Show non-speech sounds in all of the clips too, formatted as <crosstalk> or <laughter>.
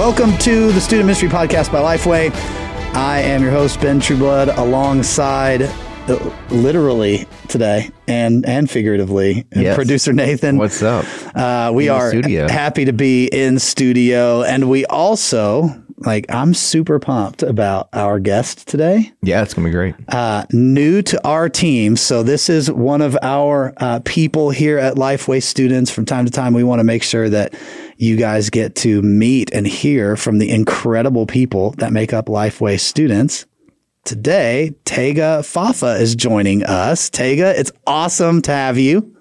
Welcome to the Student Ministry Podcast by Lifeway. I am your host, Ben Trueblood, alongside uh, literally today and and figuratively Yes. producer Nathan. What's up? Uh, we In are studio. happy to be in studio, and we also like. I'm super pumped about our guest today. Yeah, it's gonna be great. Uh, new to our team, so this is one of our uh, people here at Lifeway Students. From time to time, we want to make sure that you guys get to meet and hear from the incredible people that make up Lifeway Students. Today, Tega Faafa is joining us. Tega, it's awesome to have you.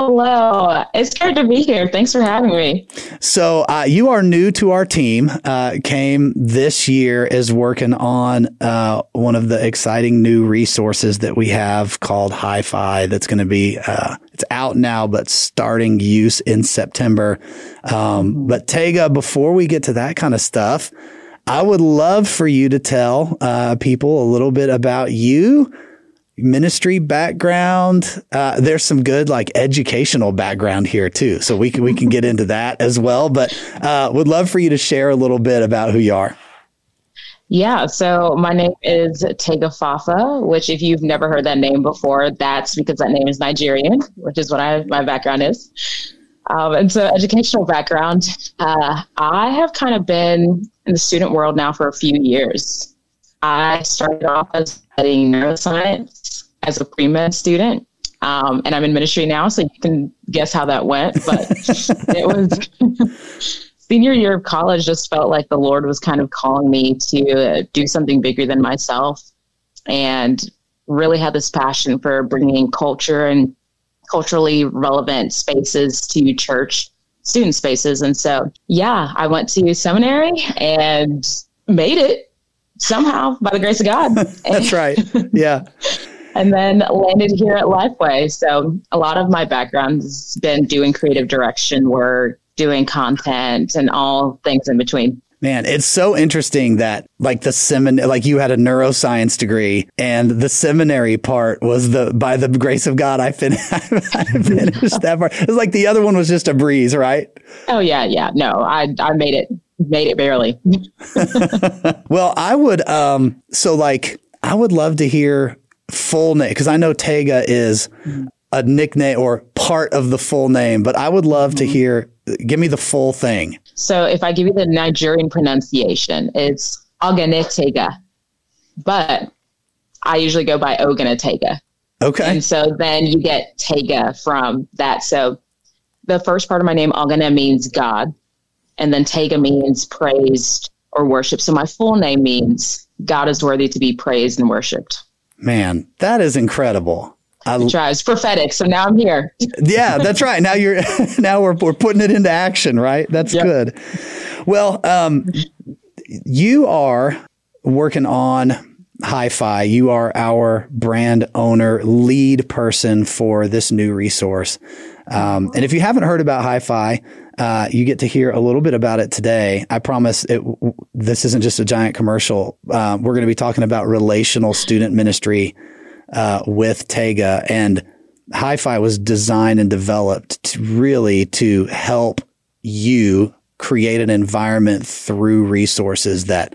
Hello. It's great to be here. Thanks for having me. So uh, you are new to our team. Uh, came this year is working on uh, one of the exciting new resources that we have called Hi-Fi. That's going to be uh, it's out now, but starting use in September. Um, but Tega, before we get to that kind of stuff, I would love for you to tell uh, people a little bit about you ministry background. Uh, there's some good like educational background here too, so we can we can get into that as well. But uh, would love for you to share a little bit about who you are. Yeah, so my name is Tega Faafa, which if you've never heard that name before, that's because that name is Nigerian, which is what I my background is. Um, and so educational background, uh, I have kind of been in the student world now for a few years. I started off as studying neuroscience as a pre-med student. Um, and I'm in ministry now, so you can guess how that went. But <laughs> it was <laughs> senior year of college just felt like the Lord was kind of calling me to uh, do something bigger than myself and really had this passion for bringing culture and culturally relevant spaces to church student spaces. And so, yeah, I went to seminary and made it somehow by the grace of God. <laughs> That's right. Yeah. <laughs> and then landed here at Lifeway. So a lot of my background has been doing creative direction work, doing content, and all things in between. Man, it's so interesting that like the seminary, like you had a neuroscience degree and the seminary part was the, by the grace of God, I, fin- <laughs> I finished that part. It was like the other one was just a breeze, right? Oh yeah, yeah. No, I I made it made it barely. <laughs> Well, I would, um, so like, I would love to hear full name because I know Tega is a nickname or part of the full name, but I would love to hear, give me the full thing. So if I give you the Nigerian pronunciation, it's Oganetega. But I usually go by Oganetega. Okay. And so then you get Tega from that. So the first part of my name, Agana, means God. And then Tega means praised or worshiped. So my full name means God is worthy to be praised and worshiped. Man, that is incredible. I, Try. It's prophetic. So now I'm here. <laughs> yeah, that's right. Now you're, <laughs> now we're, we're putting it into action, right? That's Yep. good. Well, um, you are working on Hi-Fi. You are our brand owner, lead person for this new resource. Um, and if you haven't heard about Hi-Fi, uh, you get to hear a little bit about it today. I promise it, this isn't just a giant commercial. Uh, we're going to be talking about relational student ministry uh, with Tega and Hi-Fi was designed and developed to really to help you create an environment through resources that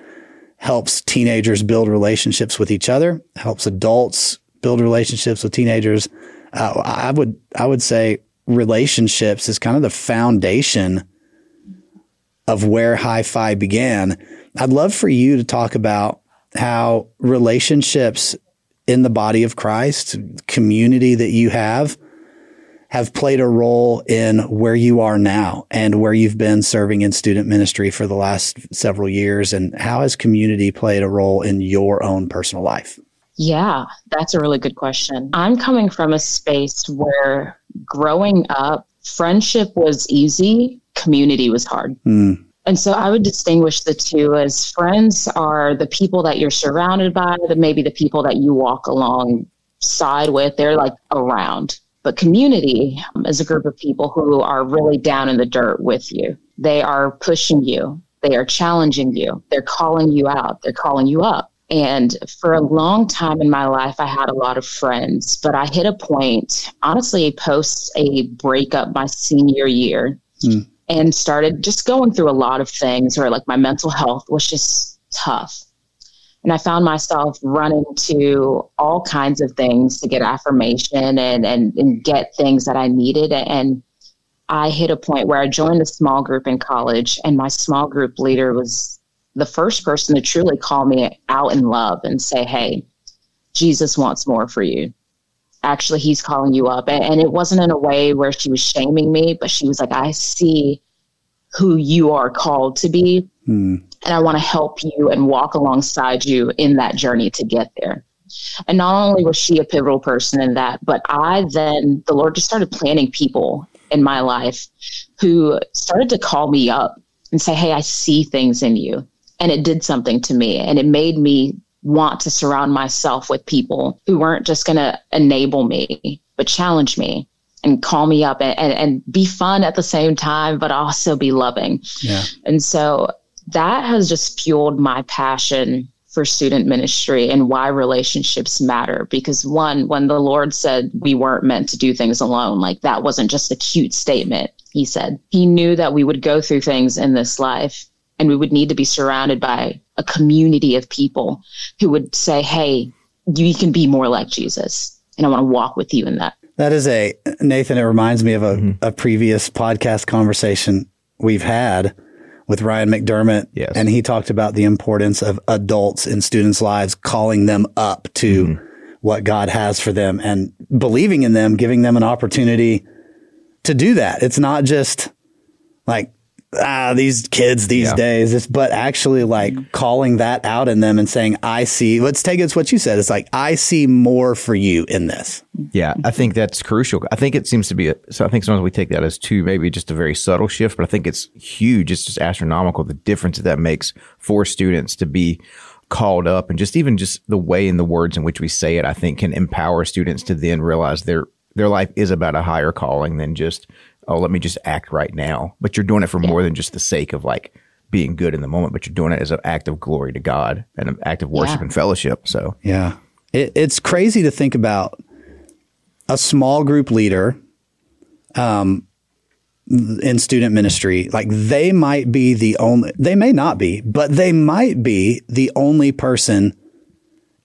helps teenagers build relationships with each other, helps adults build relationships with teenagers. Uh, I would I would say relationships is kind of the foundation of where Hi-Fi began. I'd love for you to talk about how relationships in the body of Christ, community that you have, have played a role in where you are now and where you've been serving in student ministry for the last several years. And how has community played a role in your own personal life? Yeah, that's a really good question. I'm coming from a space where growing up, friendship was easy, community was hard. Hmm. And so I would distinguish the two as friends are the people that you're surrounded by, the maybe the people that you walk alongside with. They're like around. But community um, is a group of people who are really down in the dirt with you. They are pushing you. They are challenging you. They're calling you out. They're calling you up. And for a long time in my life, I had a lot of friends, but I hit a point, honestly, post a breakup my senior year, hmm. and started just going through a lot of things where like my mental health was just tough. And I found myself running to all kinds of things to get affirmation and, and, and get things that I needed. And I hit a point where I joined a small group in college, and my small group leader was the first person to truly call me out in love and say, Hey, Jesus wants more for you. Actually he's calling you up. And it wasn't in a way where she was shaming me but she was like i see who you are called to be hmm. and i want to help you and walk alongside you in that journey to get there. And not only was she a pivotal person in that but i then the lord just started planting people in my life who started to call me up and say hey i see things in you and it did something to me and it made me want to surround myself with people who weren't just going to enable me, but challenge me and call me up and, and, and, be fun at the same time, but also be loving. Yeah. And so that has just fueled my passion for student ministry and why relationships matter. Because one, when the Lord said we weren't meant to do things alone, like that wasn't just a cute statement. He said he knew that we would go through things in this life and we would need to be surrounded by a community of people who would say, Hey, you can be more like Jesus. And I want to walk with you in that. That is a, Nathan, it reminds me of a, mm-hmm. a previous podcast conversation we've had with Ryan McDermott. Yes. And he talked about the importance of adults in students' lives calling them up to mm-hmm. what God has for them and believing in them, giving them an opportunity to do that. It's not just like, ah, these kids these yeah. days. It's, but actually like calling that out in them and saying, I see, let's take it's what you said. It's like, I see more for you in this. Yeah. I think that's crucial. I think it seems to be, a, so I think sometimes we take that as too, maybe just a very subtle shift, but I think it's huge. It's just astronomical. The difference that, that makes for students to be called up and just even just the way in the words in which we say it, I think can empower students to then realize their, their life is about a higher calling than just oh, let me just act right now. But you're doing it for yeah. more than just the sake of like being good in the moment, but you're doing it as an act of glory to God and an act of worship yeah. and fellowship. So, yeah, it, it's crazy to think about a small group leader um, in student ministry. Like they might be the only, they may not be, but they might be the only person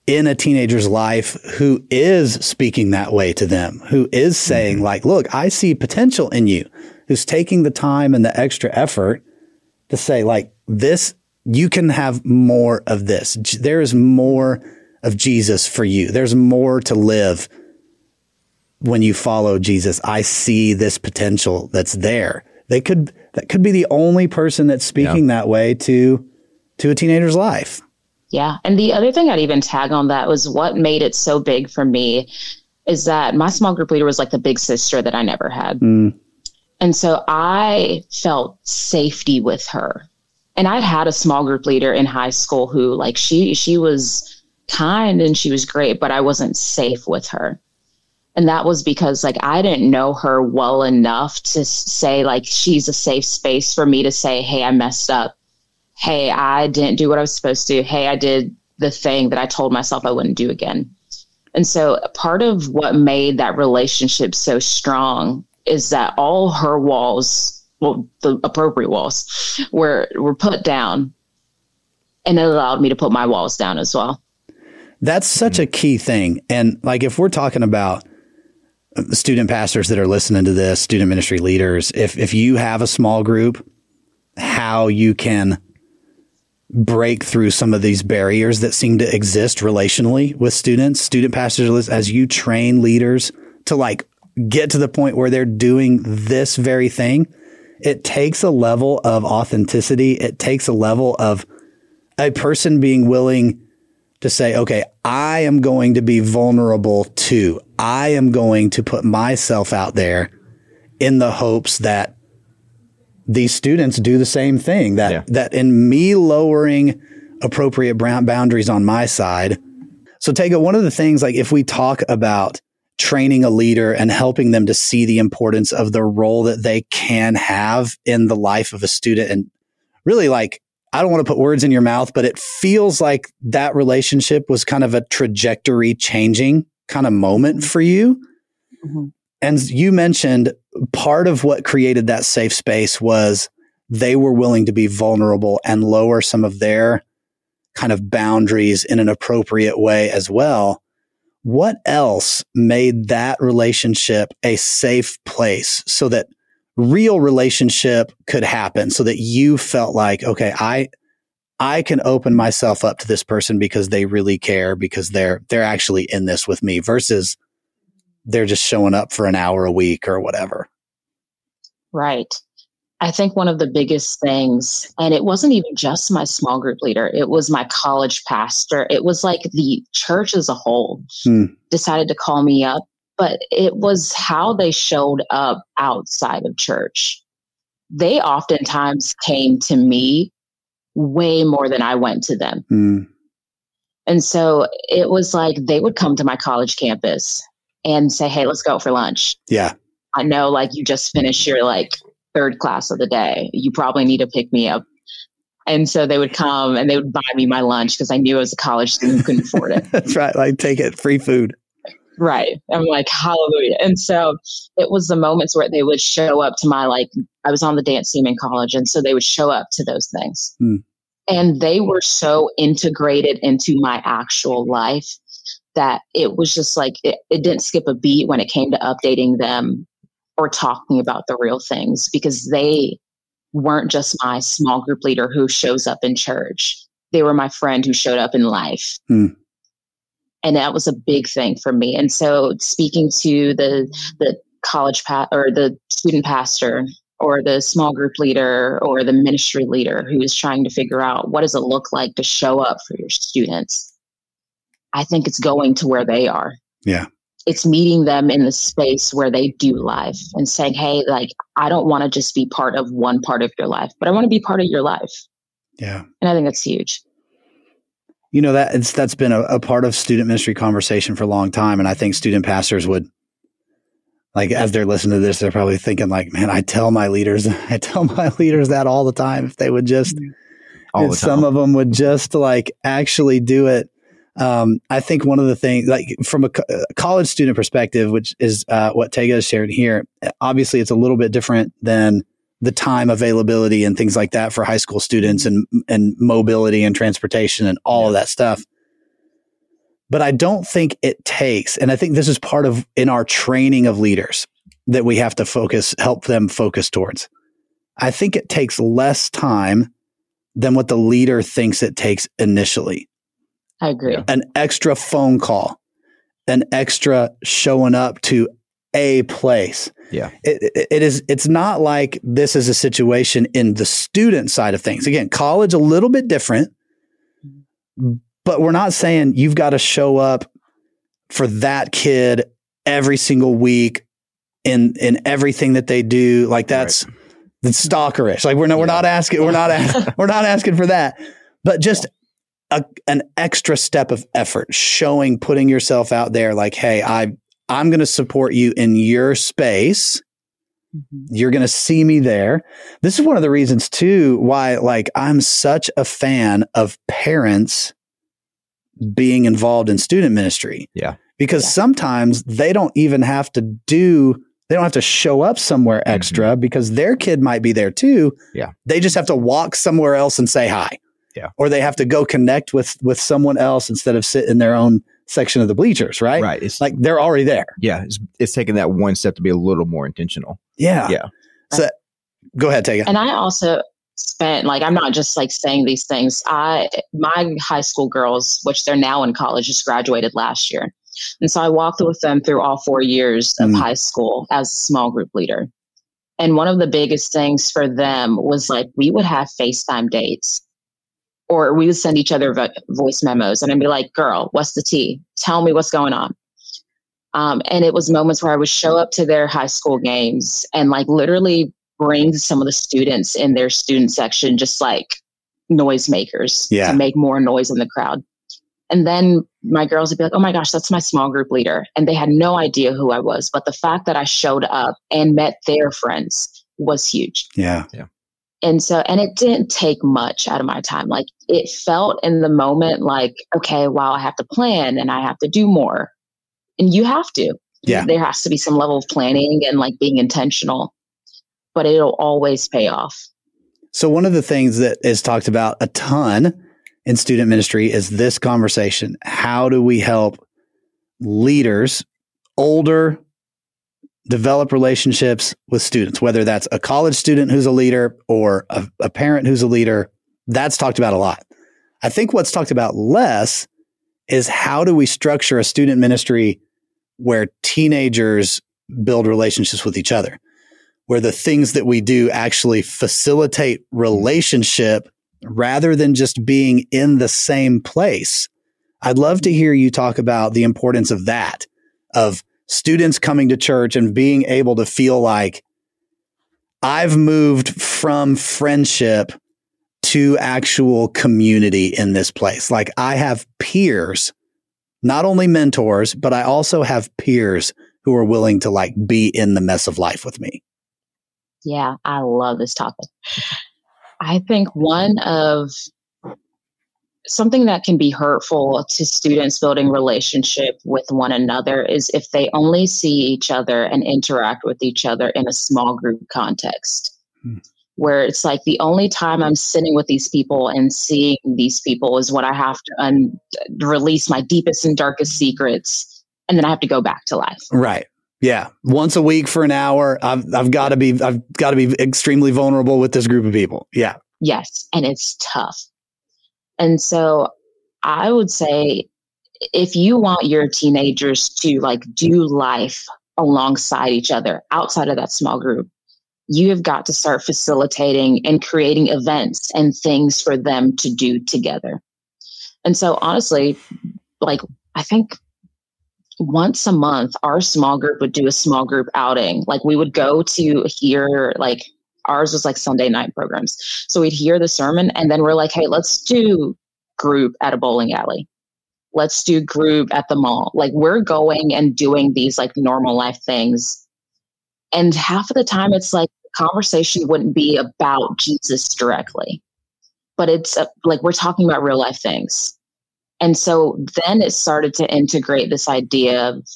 in a teenager's life who is speaking that way to them, who is saying mm-hmm. like, look, I see potential in you, who's taking the time and the extra effort to say like this, you can have more of this. There is more of Jesus for you. There's more to live when you follow Jesus. I see this potential that's there. They could, that could be the only person that's speaking yeah. that way to, to a teenager's life. Yeah. And the other thing I'd even tag on that was what made it so big for me is that my small group leader was like the big sister that I never had. Mm. And so I felt safety with her. And I'd had a small group leader in high school who like she she was kind and she was great, but I wasn't safe with her. And that was because like I didn't know her well enough to say like she's a safe space for me to say, "Hey, I messed up." Hey, I didn't do what I was supposed to. Hey, I did the thing that I told myself I wouldn't do again. And so part of what made that relationship so strong is that all her walls, well, the appropriate walls, were were put down. And it allowed me to put my walls down as well. That's such a key thing. And like if we're talking about student pastors that are listening to this, student ministry leaders, if if you have a small group, how you can break through some of these barriers that seem to exist relationally with students, student pastors, as you train leaders to like get to the point where they're doing this very thing. It takes a level of authenticity. It takes a level of a person being willing to say, okay, I am going to be vulnerable too. I am going to put myself out there in the hopes that these students do the same thing that, yeah. that in me lowering appropriate boundaries on my side. So take it. One of the things, like if we talk about training a leader and helping them to see the importance of the role that they can have in the life of a student and really like, I don't want to put words in your mouth, but it feels like that relationship was kind of a trajectory changing kind of moment for you. Mm-hmm. And you mentioned part of what created that safe space was they were willing to be vulnerable and lower some of their kind of boundaries in an appropriate way as well. What else made that relationship a safe place so that real relationship could happen so that you felt like, okay, I, I can open myself up to this person because they really care because they're, they're actually in this with me versus they're just showing up for an hour a week or whatever. Right. I think one of the biggest things, and it wasn't even just my small group leader, it was my college pastor. It was like the church as a whole hmm. decided to call me up, but it was how they showed up outside of church. They oftentimes came to me way more than I went to them. Hmm. And so it was like they would come to my college campus and say, Hey, let's go for lunch. Yeah. I know like you just finished your like third class of the day. You probably need to pick me up. And so they would come and they would buy me my lunch because I knew as a college student who couldn't afford it. <laughs> That's right. Like take it, free food. Right. I'm like, hallelujah. And so it was the moments where they would show up to my, like, I was on the dance team in college. And so they would show up to those things. Hmm. And they were so integrated into my actual life that it was just like, it, it didn't skip a beat when it came to updating them or talking about the real things because they weren't just my small group leader who shows up in church. They were my friend who showed up in life. Hmm. And that was a big thing for me. And so speaking to the the college pa- or the student pastor or the small group leader or the ministry leader who is trying to figure out what does it look like to show up for your students. I think it's going to where they are. Yeah it's meeting them in the space where they do life and saying, Hey, like, I don't want to just be part of one part of your life, but I want to be part of your life. Yeah. And I think that's huge. You know, that it's, that's been a, a part of student ministry conversation for a long time. And I think student pastors would, like, as they're listening to this, they're probably thinking like, man, I tell my leaders, <laughs> I tell my leaders that all the time. If they would just, all the some of them would just like actually do it um, I think one of the things, like from a, a college student perspective, which is uh, what Tega has shared here, obviously it's a little bit different than the time availability and things like that for high school students and and mobility and transportation and all yeah. of that stuff. But I don't think it takes, and I think this is part of in our training of leaders that we have to focus, help them focus towards. I think it takes less time than what the leader thinks it takes initially. I agree. An extra phone call, an extra showing up to a place. Yeah. It, it, it is, it's not like this is a situation in the student side of things. Again, college, a little bit different, but we're not saying you've got to show up for that kid every single week in, in everything that they do. Like that's, right. that's stalkerish. Like we're not, yeah. we're not asking, we're not, <laughs> we're not asking for that, but just a, an extra step of effort, showing, putting yourself out there like, hey, I, I'm going to support you in your space. Mm-hmm. You're going to see me there. This is one of the reasons too why like I'm such a fan of parents being involved in student ministry. Yeah. Because yeah. sometimes they don't even have to do they don't have to show up somewhere mm-hmm. extra mm-hmm. because their kid might be there too. Yeah. They just have to walk somewhere else and say hi. Yeah. Or they have to go connect with with someone else instead of sit in their own section of the bleachers, right? Right. It's like they're already there. Yeah. It's, it's taking that one step to be a little more intentional. Yeah. Yeah. So go ahead, take it. And I also spent like I'm not just like saying these things. I my high school girls, which they're now in college, just graduated last year. And so I walked with them through all four years of mm. high school as a small group leader. And one of the biggest things for them was like we would have FaceTime dates or we would send each other vo- voice memos and I'd be like, girl, what's the tea? Tell me what's going on. Um, and it was moments where I would show up to their high school games and like literally bring some of the students in their student section, just like noisemakers yeah. to make more noise in the crowd. And then my girls would be like, oh my gosh, that's my small group leader. And they had no idea who I was. But the fact that I showed up and met their friends was huge. Yeah. Yeah. And so, and it didn't take much out of my time. Like it felt in the moment like, okay, wow, I have to plan and I have to do more. And you have to. Yeah. There has to be some level of planning and like being intentional, but it'll always pay off. So, one of the things that is talked about a ton in student ministry is this conversation. How do we help leaders, older, develop relationships with students, whether that's a college student who's a leader or a, a parent who's a leader? That's talked about a lot. I think what's talked about less is how do we structure a student ministry where teenagers build relationships with each other, where the things that we do actually facilitate relationship rather than just being in the same place. I'd love to hear you talk about the importance of that, of students coming to church and being able to feel like I've moved from friendship to actual community in this place. Like I have peers, not only mentors, but I also have peers who are willing to like be in the mess of life with me. Yeah, I love this topic. I think one of something that can be hurtful to students building relationship with one another is if they only see each other and interact with each other in a small group context. Hmm. where it's like the only time i'm sitting with these people and seeing these people is when i have to un- release my deepest and darkest secrets and then i have to go back to life. Right. Yeah. Once a week for an hour i've, I've got to be i've got to be extremely vulnerable with this group of people. Yeah. Yes. And it's tough and so I would say if you want your teenagers to like do life alongside each other outside of that small group, you have got to start facilitating and creating events and things for them to do together. And so honestly, like I think once a month our small group would do a small group outing. Like we would go to hear like ours was like Sunday night programs. So we'd hear the sermon and then we're like, hey, let's do group at a bowling alley. Let's do group at the mall. Like we're going and doing these like normal life things. And half of the time it's like the conversation wouldn't be about Jesus directly, but it's a, like we're talking about real life things. And so then it started to integrate this idea of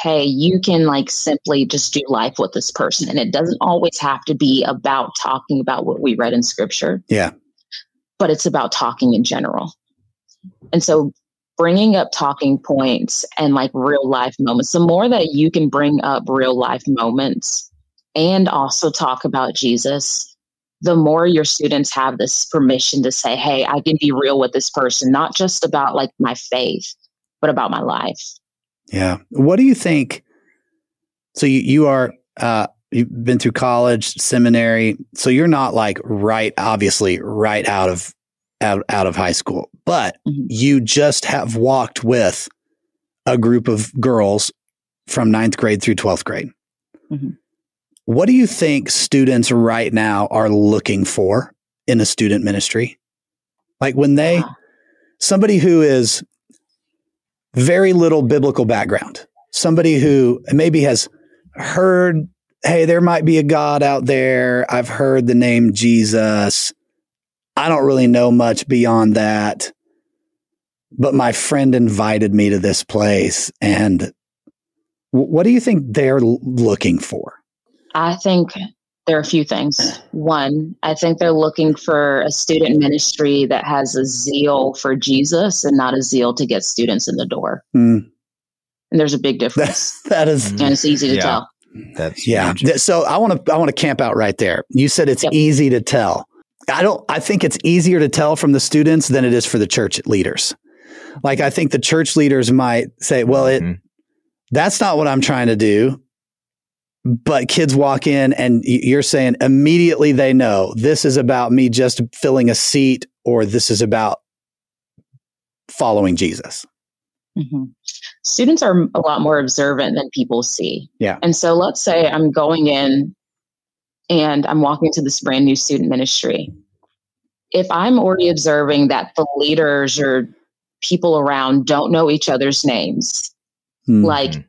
hey, you can like simply just do life with this person. And it doesn't always have to be about talking about what we read in scripture. Yeah. But it's about talking in general. And so bringing up talking points and like real life moments, the more that you can bring up real life moments and also talk about Jesus, the more your students have this permission to say, hey, I can be real with this person, not just about like my faith, but about my life. Yeah. What do you think? So you, you are, uh, you've been through college, seminary. So you're not like right, obviously right out of, out, out of high school, but mm-hmm. you just have walked with a group of girls from ninth grade through 12th grade. Mm-hmm. What do you think students right now are looking for in a student ministry? Like when they, somebody who is very little biblical background. Somebody who maybe has heard, hey, there might be a God out there. I've heard the name Jesus. I don't really know much beyond that. But my friend invited me to this place. And what do you think they're looking for? I think there are a few things. One, I think they're looking for a student ministry that has a zeal for Jesus and not a zeal to get students in the door. Mm. And there's a big difference. <laughs> that is, and it's easy to yeah. tell. That's yeah. Huge. So I want to I want to camp out right there. You said it's yep. easy to tell. I don't. I think it's easier to tell from the students than it is for the church leaders. Like I think the church leaders might say, "Well, it." Mm-hmm. That's not what I'm trying to do but kids walk in and you're saying immediately they know this is about me just filling a seat or this is about following Jesus. Mm-hmm. Students are a lot more observant than people see. Yeah. And so let's say I'm going in and I'm walking to this brand new student ministry. If I'm already observing that the leaders or people around don't know each other's names, mm-hmm. like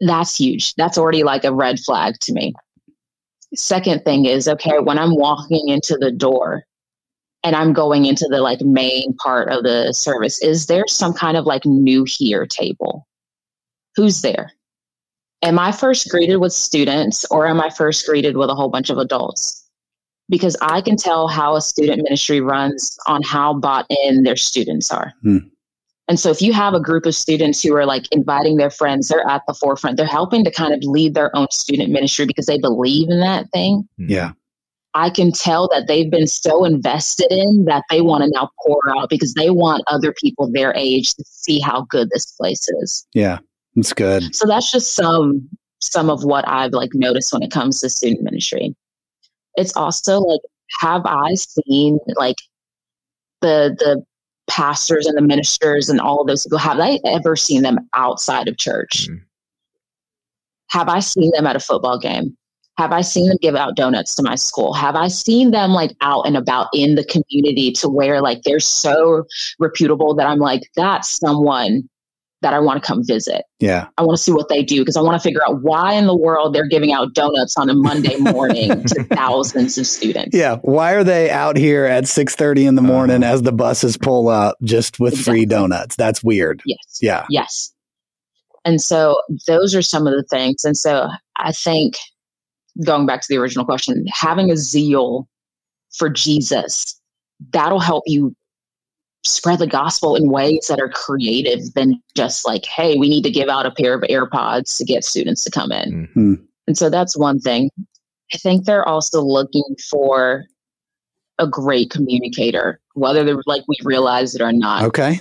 that's huge. That's already like a red flag to me. Second thing is, okay, when I'm walking into the door and I'm going into the like main part of the service, is there some kind of like new here table? who's there? Am I first greeted with students or am I first greeted with a whole bunch of adults? Because I can tell how a student ministry runs on how bought in their students are. Hmm. And so if you have a group of students who are like inviting their friends, they're at the forefront, they're helping to kind of lead their own student ministry because they believe in that thing. Mm-hmm. Yeah. I can tell that they've been so invested in that they want to now pour out because they want other people their age to see how good this place is. Yeah. That's good. So that's just some some of what I've like noticed when it comes to student ministry. It's also like have I seen like the the pastors and the ministers and all of those people have I ever seen them outside of church? Mhm. Have I seen them at a football game? Have I seen them give out donuts to my school? Have I seen them like out and about in the community to where like they're so reputable that I'm like, that's someone that I want to come visit. Yeah. I want to see what they do because I want to figure out why in the world they're giving out donuts on a Monday <laughs> morning to thousands of students. Yeah. Why are they out here at 6:30 in the uh-huh. morning as the buses pull up just with free donuts? That's weird. Yes. Yeah. Yes. And so those are some of the things. And so I think going back to the original question, having a zeal for Jesus, that'll help you spread the gospel in ways that are creative than just like, hey, we need to give out a pair of AirPods to get students to come in. Hmm. And so that's one thing. I think they're also looking for a great communicator, whether they're like we realize it or not. Okay.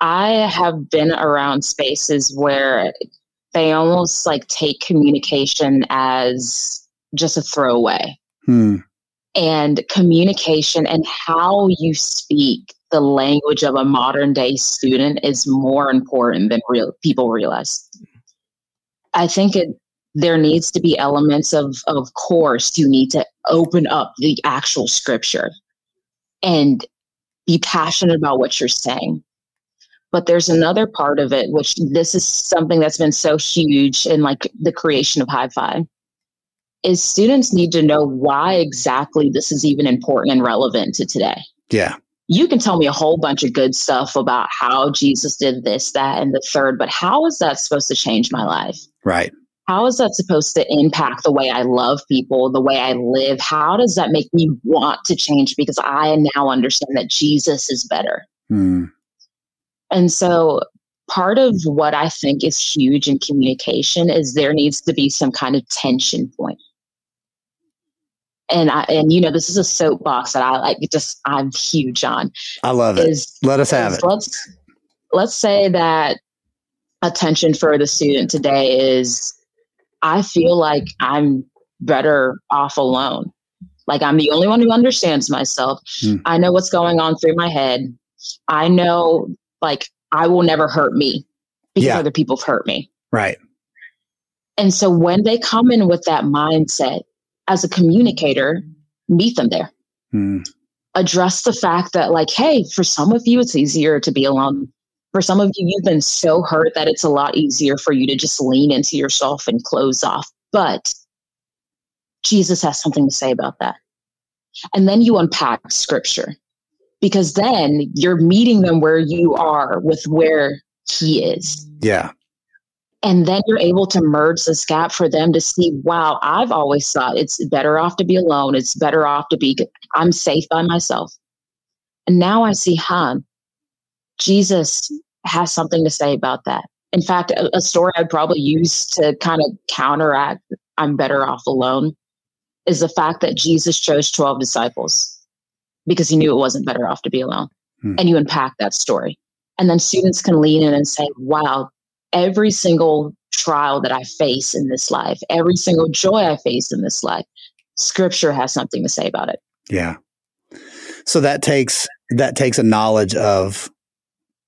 I have been around spaces where they almost like take communication as just a throwaway. Hmm. And communication and how you speak the language of a modern day student is more important than real people realize. I think it there needs to be elements of of course you need to open up the actual scripture and be passionate about what you're saying but there's another part of it which this is something that's been so huge in like the creation of hi-fi is students need to know why exactly this is even important and relevant to today Yeah. You can tell me a whole bunch of good stuff about how jesus did this that and the third but how is that supposed to change my life Right. how is that supposed to impact the way I love people, the way I live? How does that make me want to change because I now understand that Jesus is better? Hmm. And so part of what I think is huge in communication is there needs to be some kind of tension point. And I and you know this is a soapbox that I like just I'm huge on I love it. is Let us have it. Let's let's say that attention for the student today is I feel like I'm better off alone. Like I'm the only one who understands myself. Hmm. I know what's going on through my head. I know like I will never hurt me because Yeah. other people have hurt me. Right. And so when they come in with that mindset as a communicator, meet them there. Hmm. address the fact that like hey for some of you it's easier to be alone. For some of you you've been so hurt that it's a lot easier for you to just lean into yourself and close off. But jesus has something to say about that. And then you unpack scripture because then you're meeting them where you are with where he is. Yeah. And then you're able to merge this gap for them to see wow i've always thought it's better off to be alone. It's better off to be i'm safe by myself. And now i see huh jesus has something to say about that. In fact a, a story i'd probably use to kind of counteract i'm better off alone is the fact that jesus chose 12 disciples because he knew it wasn't better off to be alone. Hmm. and you unpack that story. And then students can lean in and say wow every single trial that I face in this life, every single joy I face in this life, scripture has something to say about it. Yeah. So that takes that takes a knowledge of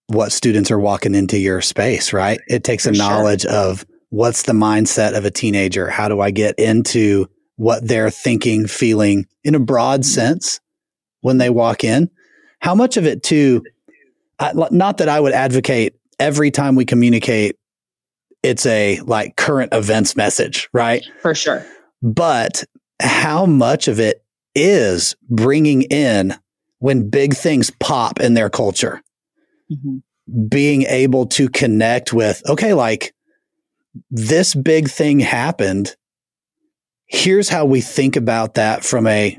what students are walking into your space, right? It takes a For sure. knowledge of what's the mindset of a teenager? How do I get into what they're thinking, feeling in a broad mm-hmm. sense when they walk in? How much of it too I, not that I would advocate every time we communicate it's a like current events message, right? For sure. but how much of it is bringing in when big things pop in their culture Mhm. being able to connect with okay like this big thing happened. Here's how we think about that from a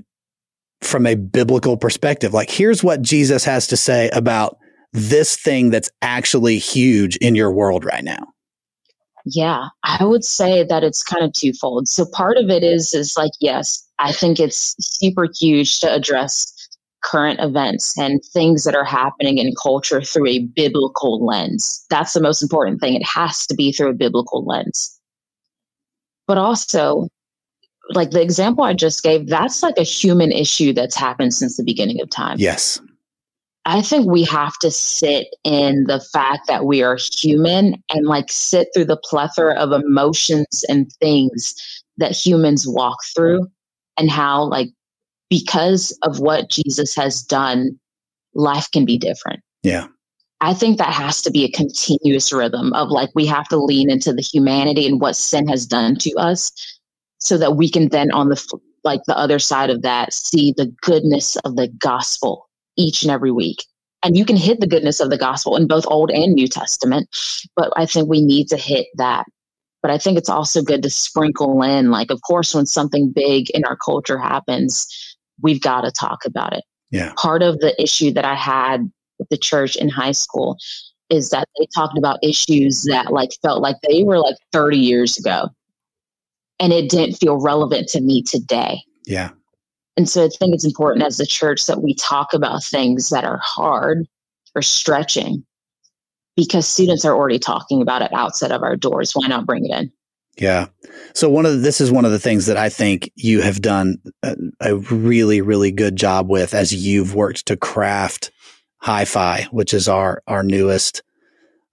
from a biblical perspective. Like here's what Jesus has to say about this thing that's actually huge in your world right now. Yeah, I would say that it's kind of twofold. So part of it is is like yes, I think it's super huge to address current events and things that are happening in culture through a biblical lens. That's the most important thing. It has to be through a biblical lens. But also, like the example I just gave, that's like a human issue that's happened since the beginning of time. Yes. I think we have to sit in the fact that we are human and like sit through the plethora of emotions and things that humans walk through and how like because of what Jesus has done life can be different. Yeah. I think that has to be a continuous rhythm of like we have to lean into the humanity and what sin has done to us so that we can then on the like the other side of that see the goodness of the gospel each and every week. And you can hit the goodness of the gospel in both Old and New Testament, but I think we need to hit that. But I think it's also good to sprinkle in, like, of course, when something big in our culture happens, we've got to talk about it. Yeah. Part of the issue that I had with the church in high school is that they talked about issues that like felt like they were like 30 years ago and it didn't feel relevant to me today. Yeah. And so I think it's important as the church that we talk about things that are hard or stretching because students are already talking about it outside of our doors. Why not bring it in? Yeah. So one of the, this is one of the things that I think you have done a, a really really good job with as you've worked to craft Hi-Fi, which is our our newest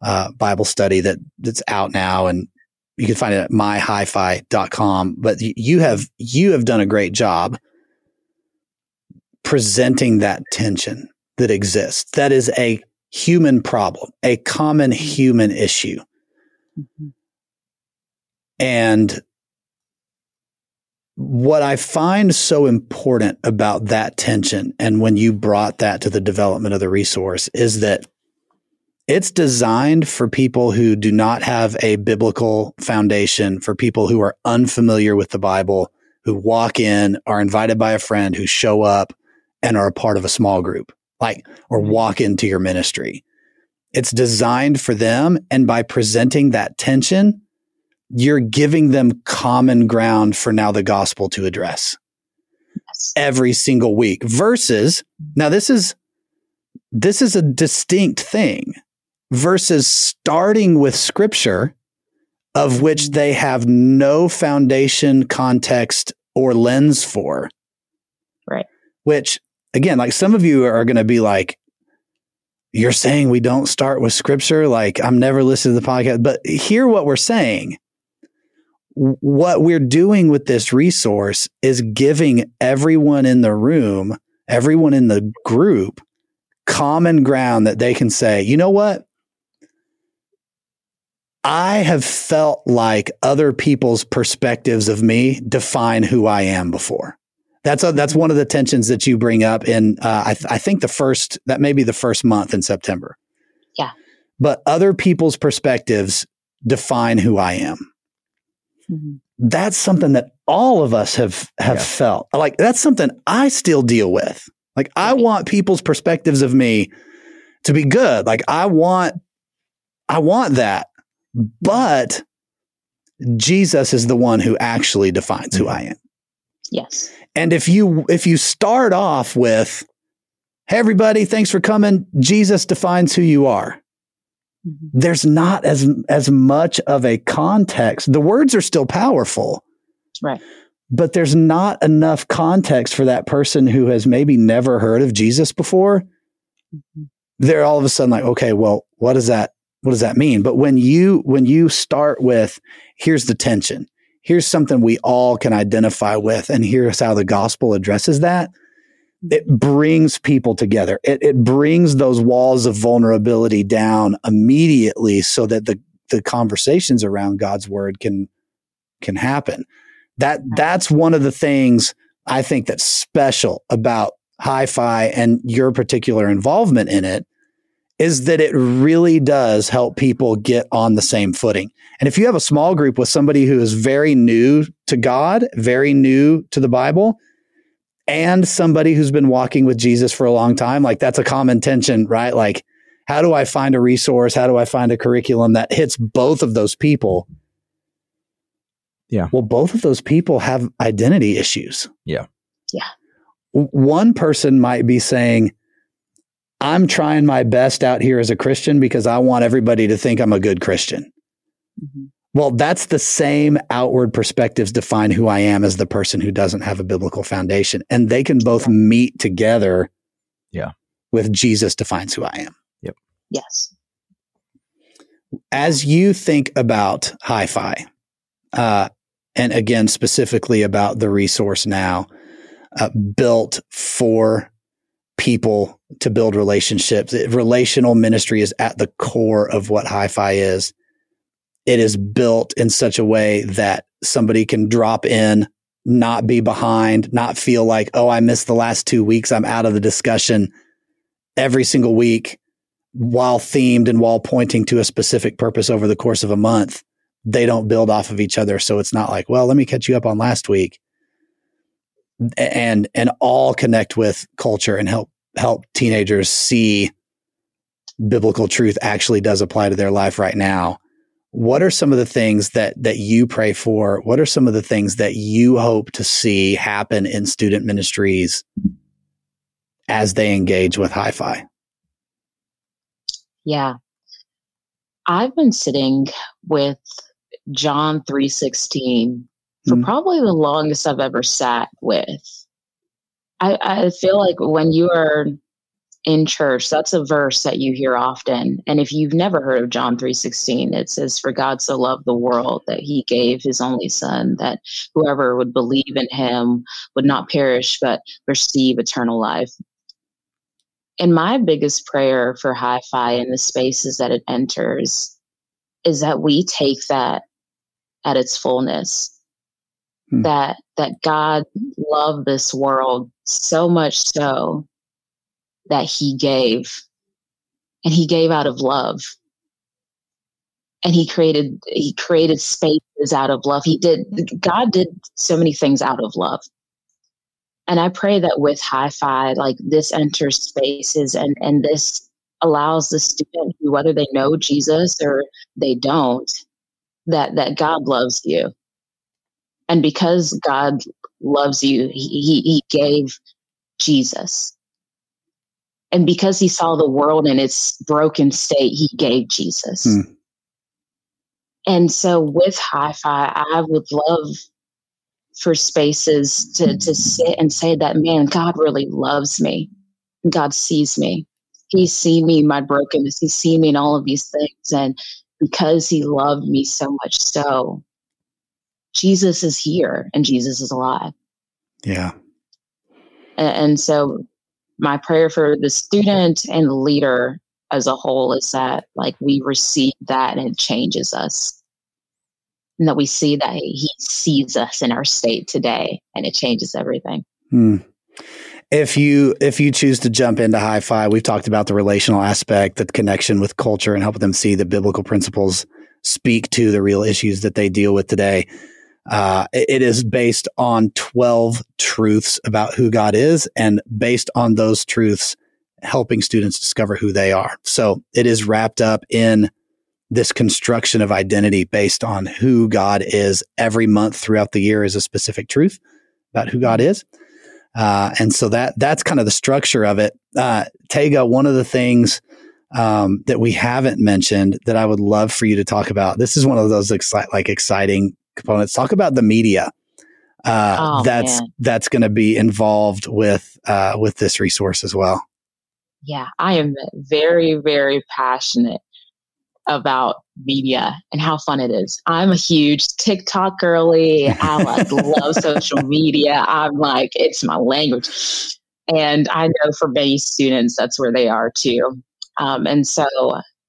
uh, Bible study that that's out now and you can find it at myhifi.com but you have you have done a great job presenting that tension that exists. That is a human problem, a common human issue. Mm-hmm. And what I find so important about that tension, and when you brought that to the development of the resource, is that it's designed for people who do not have a biblical foundation, for people who are unfamiliar with the Bible, who walk in, are invited by a friend, who show up, and are a part of a small group, like, or mm-hmm. walk into your ministry. It's designed for them. And by presenting that tension, you're giving them common ground for now the gospel to address yes. every single week versus now this is, this is a distinct thing versus starting with scripture of which mm-hmm. they have no foundation, context, or lens for. Right. Which again, like some of you are going to be like, you're saying we don't start with scripture. Like I'm never listening to the podcast, but hear what we're saying. What we're doing with this resource is giving everyone in the room, everyone in the group, common ground that they can say, you know what? I have felt like other people's perspectives of me define who I am before. That's a, that's one of the tensions that you bring up in. Uh, I, th- I think the first that may be the first month in September. Yeah. But other people's perspectives define who I am. Mm-hmm. That's something that all of us have have yeah. felt. Like that's something I still deal with. Like I want people's perspectives of me to be good. Like I want I want that. But Jesus is the one who actually defines who I am. Yes. And if you if you start off with, "Hey everybody, thanks for coming. Jesus defines who you are." Mm-hmm. There's not as as much of a context. The words are still powerful. Right. But there's not enough context for that person who has maybe never heard of Jesus before. Mm-hmm. They're all of a sudden like, "Okay, well, what does that what does that mean?" But when you when you start with here's the tension here's something we all can identify with, and here's how the gospel addresses that. It brings people together. It, it brings those walls of vulnerability down immediately so that the, the conversations around God's word can, can happen. That, that's one of the things I think that's special about Hi-Fi and your particular involvement in it is that it really does help people get on the same footing. And if you have a small group with somebody who is very new to God, very new to the Bible, and somebody who's been walking with Jesus for a long time, like that's a common tension, right? Like, how do I find a resource? How do I find a curriculum that hits both of those people? Yeah. Well, both of those people have identity issues. Yeah. Yeah. One person might be saying, I'm trying my best out here as a Christian because I want everybody to think I'm a good Christian. Mm-hmm. Well, that's the same outward perspectives define who I am as the person who doesn't have a biblical foundation. And they can both meet together. Yeah. With Jesus defines who I am. Yep. Yes. As you think about Hyfi, uh, and again, specifically about the resource now, uh, built for people to build relationships. Relational ministry is at the core of what Hyfi is. It is built in such a way that somebody can drop in, not be behind, not feel like, oh, I missed the last two weeks. I'm out of the discussion every single week while themed and while pointing to a specific purpose over the course of a month they don't build off of each other. So it's not like, well, let me catch you up on last week and, and all connect with culture and help, help teenagers see biblical truth actually does apply to their life right now. What are some of the things that, that you pray for? What are some of the things that you hope to see happen in student ministries as they engage with Hyfi? Yeah. I've been sitting with John 3:16 for mm probably the longest I've ever sat with. I, I feel like when you are in church, that's a verse that you hear often. And if you've never heard of John 3:16, it says, For God so loved the world that he gave his only son, that whoever would believe in him would not perish, but receive eternal life. And my biggest prayer for hi fi and the spaces that it enters is that we take that at its fullness. Hmm. That that God loved this world so much so that he gave and he gave out of love and he created he created spaces out of love he did god did so many things out of love and i pray that with Hyfi like this enters spaces and and this allows the student whether they know jesus or they don't that that God loves you. And because God loves you, he, he gave Jesus. And because he saw the world in its broken state, he gave Jesus. Hmm. And so with Hyfi, I would love for spaces to, to sit and say that, man, God really loves me. God sees me. He's seen me, in my brokenness. He's seen me in all of these things. And because he loved me so much so jesus is here and jesus is alive. Yeah. And, and so my prayer for the student and the leader as a whole is that like we receive that and it changes us. And that we see that he sees us in our state today and it changes everything. Hmm. If you if you choose to jump into Hyfi, we've talked about the relational aspect, the connection with culture, and helping them see the biblical principles speak to the real issues that they deal with today. Uh, it is based on 12 truths about who God is, and based on those truths, helping students discover who they are. So it is wrapped up in this construction of identity based on who God is. Every month throughout the year is a specific truth about who God is. Uh, and so that that's kind of the structure of it. Uh, Tega, one of the things um, that we haven't mentioned that I would love for you to talk about. This is one of those exci- like exciting components. Talk about the media uh, oh, that's man. that's going to be involved with uh, with this resource as well. Yeah, I am very very passionate about media and how fun it is. I'm a huge TikTok girly. I like <laughs> love social media. I'm like, it's my language. And I know for many students, that's where they are too. Um, and so,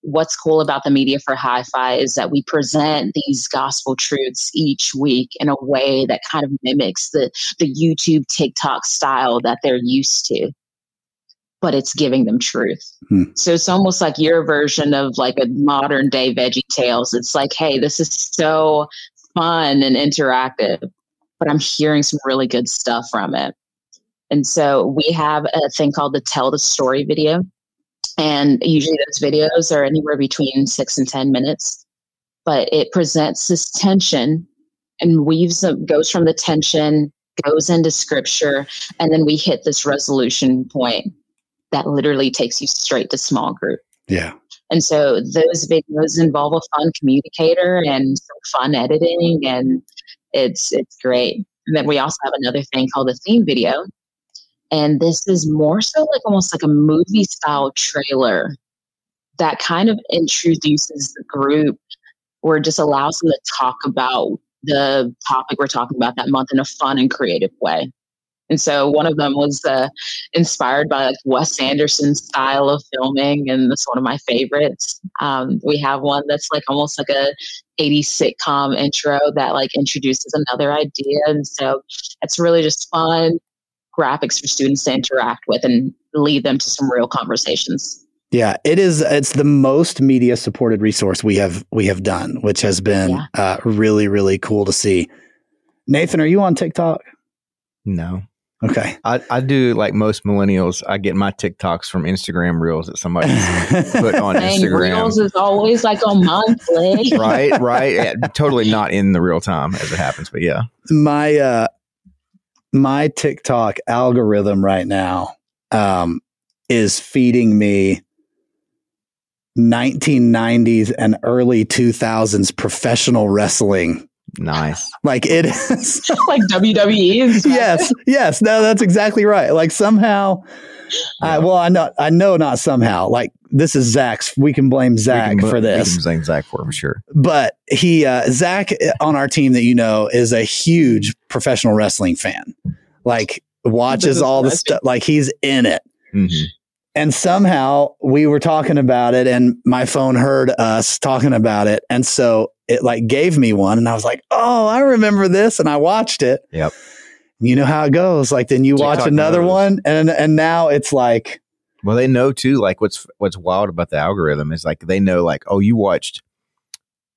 what's cool about the media for Hyfi is that we present these gospel truths each week in a way that kind of mimics the, the YouTube TikTok style that they're used to. but it's giving them truth. Hmm. So it's almost like your version of like a modern day Veggie Tales. It's like, hey, this is so fun and interactive, but I'm hearing some really good stuff from it. And so we have a thing called the Tell the Story video. And usually those videos are anywhere between six and 10 minutes, but it presents this tension and weaves, goes from the tension, goes into scripture, and then we hit this resolution point that literally takes you straight to small group. Yeah. And so those videos involve a fun communicator and some fun editing, and it's it's great. And then we also have another thing called a theme video, and this is more so like almost like a movie style trailer that kind of introduces the group or just allows them to talk about the topic we're talking about that month in a fun and creative way. And so one of them was uh, inspired by like Wes Anderson's style of filming, and that's one of my favorites. Um, we have one that's like almost like a 80s sitcom intro that like introduces another idea, and so it's really just fun graphics for students to interact with and lead them to some real conversations. Yeah, it is. It's the most media supported resource we have we have done, which has been Yeah. uh, really really cool to see. Nathan, are you on TikTok? No. Okay. I, I do like most millennials. I get my TikToks from Instagram reels that somebody <laughs> put on Dang, Instagram. Reels is always like a monthly. right, right. <laughs> Yeah, totally not in the real time as it happens, but yeah. my uh my TikTok algorithm right now um is feeding me 1990s and early 2000s professional wrestling. Nice. <laughs> Like it is <laughs> like WWE. is yes, yes, no, that's exactly right. Like somehow, I, well, I know, I know, not somehow. Like this is Zach's. We can blame Zach We can- for we this, can blame Zach for for sure. but he, uh, Zach on our team that you know is a huge professional wrestling fan. Like watches all the stuff. Like he's in it. hmm And somehow we were talking about it, and my phone heard us talking about it, and so it like gave me one, and I was like, "Oh, I remember this," and I watched it. Yep. You know how it goes. Like then you watch another knows. one, and and now it's like, Well, they know too. Like what's what's wild about the algorithm is like they know like oh you watched,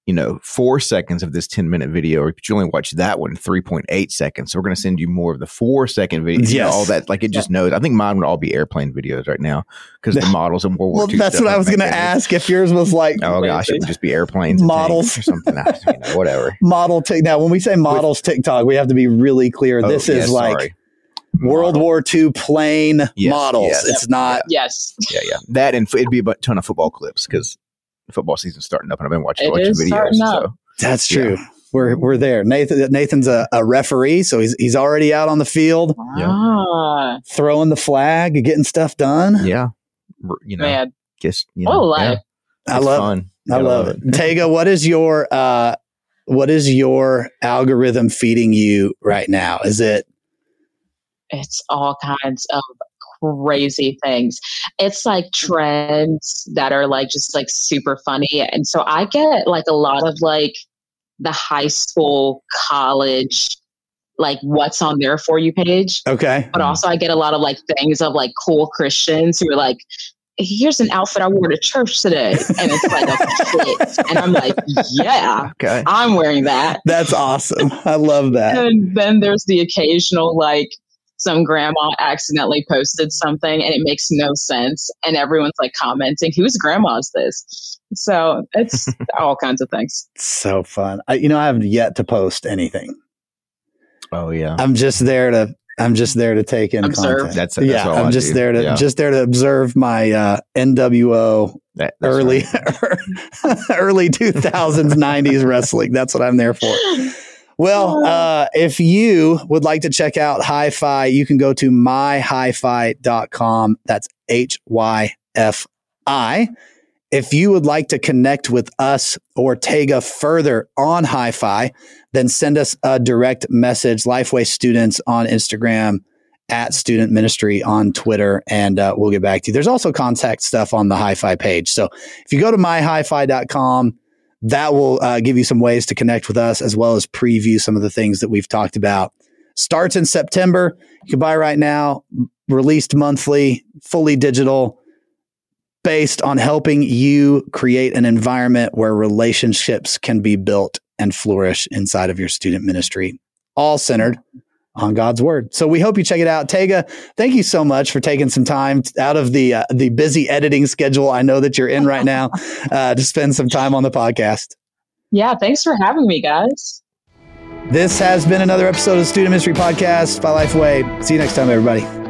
you know, four seconds of this ten minute video, but you only watch that one three point eight seconds. So we're going to send you more of the four second video. you know, all that like it just knows. I think mine would all be airplane videos right now because the <laughs> models in World War well, II. that's what I was going to ask if yours was like Oh gosh, it would just be airplanes, Models. tanks or something. I- you know, whatever. <laughs> model. Tik now, when we say models TikTok, we have to be really clear. Oh, this is yeah, like sorry. World Model. War II plane Yes, models. yes. it's not. Yes. Yeah, yeah. That and f- it'd be a ton of football clips because football season's starting up, and I've been watching It a bunch of videos. starting. So That's true. We're we're there. Nathan Nathan's a, a referee, so he's he's already out on the field Ah, throwing the flag, getting stuff done. yeah, you know, man. just you What a know, life. I love fun. I Gotta love it. <laughs> Tega, what is your uh what is your algorithm feeding you right now? Is it It's all kinds of crazy things. It's like mm-hmm. trends that are like just like super funny. And so I get like a lot of like the high school, college, like what's on their for you page. okay? But mm. also I get a lot of like things of like cool Christians who are like, here's an outfit I wore to church today. And it's like a fit. And I'm like, yeah, Okay. I'm wearing that. That's awesome. I love that. And then there's the occasional like some grandma accidentally posted something and it makes no sense. And everyone's like commenting, whose grandma's this? So it's <laughs> all kinds of things. So fun. I, you know, I haven't yet to post anything. Oh yeah. I'm just there to I'm just there to take in Observe. content. That's- that's yeah. I'm I just do. there to Yeah. just there to observe my uh, NWO That- early right. <laughs> early 2000s 90s wrestling. That's what I'm there for. <laughs> Well, uh, if you would like to check out Hyfi, you can go to myhyfi.com. That's H Y F I. If you would like to connect with us or Tega further on Hyfi, then send us a direct message, Lifeway Students on Instagram, at Student Ministry on Twitter, and uh, we'll get back to you. There's also contact stuff on the Hyfi page. So if you go to myhyfi.com, that will uh, give you some ways to connect with us as well as preview some of the things that we've talked about. Starts in September. You can buy right now, released monthly, fully digital, based on helping you create an environment where relationships can be built and flourish inside of your student ministry, all centered on God's word. So we hope you check it out. Tega, thank you so much for taking some time out of the uh, the busy editing schedule I know that you're in right now <laughs> uh, to spend some time on the podcast. Yeah, thanks for having me, guys. This has been another episode of Student Ministry Podcast by Lifeway. See you next time, everybody.